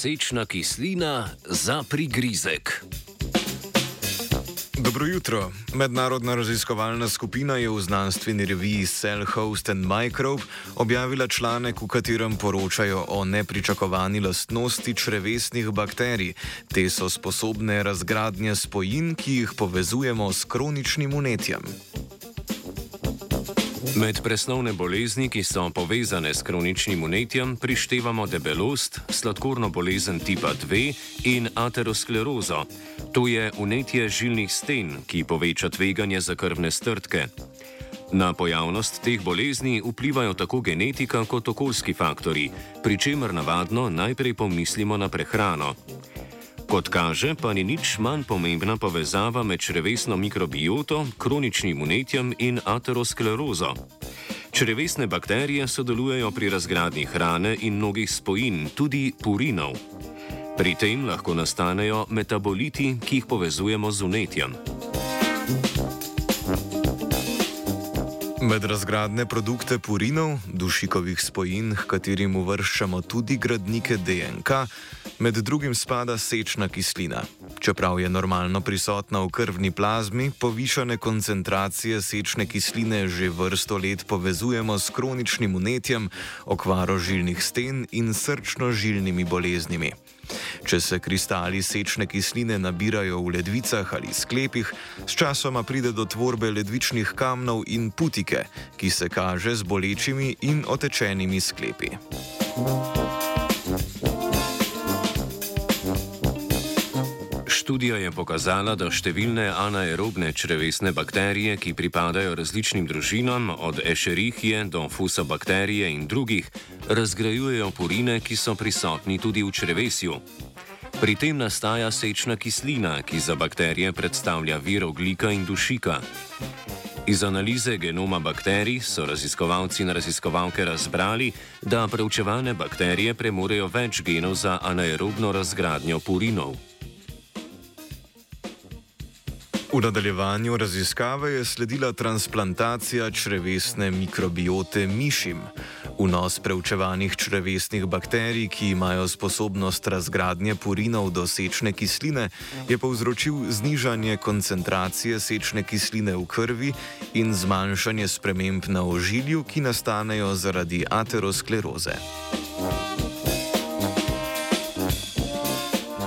sečna kislina za prigrizek. Dobro jutro. Mednarodna raziskovalna skupina je v znanstveni reviji Cell Host and Microbe objavila članek, v katerem poročajo o nepričakovani lastnosti črevesnih bakterij. Te so sposobne razgradnje spojin, ki jih povezujemo s kroničnim unetjem. Med presnovne bolezni, ki so povezane s kroničnim unetjem, prištevamo debelost, sladkorno bolezen tipa 2 in aterosklerozo. To je unetje žilnih sten, ki poveča tveganje za krvne strtke. Na pojavnost teh bolezni vplivajo tako genetika kot okoljski faktori, pri čemer navadno najprej pomislimo na prehrano. Kot kaže, pa ni nič manj pomembna povezava med črevesno mikrobioto, kroničnim unetjem in aterosklerozo. Črevesne bakterije sodelujejo pri razgradnji hrane in mnogih spojin, tudi purinov. Pri tem lahko nastanejo metaboliti, ki jih povezujemo z unetjem. Med razgradne produkte purinov, dušikovih spojin, h katerim uvrščamo tudi gradnike DNK, Med drugim spada sečna kislina. Čeprav je normalno prisotna v krvni plazmi, povišane koncentracije sečne kisline že vrsto let povezujemo s kroničnim unetjem, okvaro žilnih sten in srčno-žilnimi boleznimi. Če se kristali sečne kisline nabirajo v ledvicah ali sklepih, sčasoma pride do tvorbe ledvičnih kamnov in putike, ki se kaže z bolečimi in otečenimi sklepi. Thank you. Študija je pokazala, da številne anaerobne črevesne bakterije, ki pripadajo različnim družinam, od ešerihije do fusobakterije in drugih, razgrajujejo purine, ki so prisotni tudi v črevesju. Pri tem nastaja sečna kislina, ki za bakterije predstavlja vir oglika in dušika. Iz analize genoma bakterij so raziskovalci in raziskovalke razbrali, da preučevane bakterije premorejo več genov za anaerobno razgradnjo purinov. V nadaljevanju raziskave je sledila transplantacija črevesne mikrobiote mišim. Vnos preučevanih črevesnih bakterij, ki imajo sposobnost razgradnje purinov do sečne kisline, je povzročil znižanje koncentracije sečne kisline v krvi in zmanjšanje sprememb na ožilju, ki nastanejo zaradi ateroskleroze.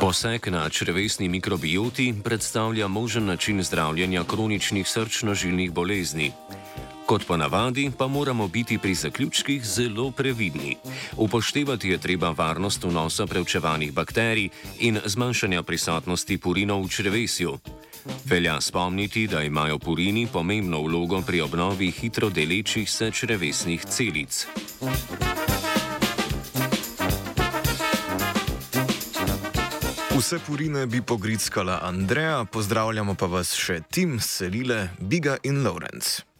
Poseg na črvesni mikrobioti predstavlja možen način zdravljenja kroničnih srčno-žilnih bolezni. Kot ponavadi, pa moramo biti pri zaključkih zelo previdni. Upoštevati je treba varnost vnosa preučevanih bakterij in zmanjšanja prisotnosti purinov v črvesju. Velja spomniti, da imajo purini pomembno vlogo pri obnovi hitro delečih se črvesnih celic. Vse purine bi pogrickala Andreja, pozdravljamo pa vas še Tim, Selile, Biga in Lawrence.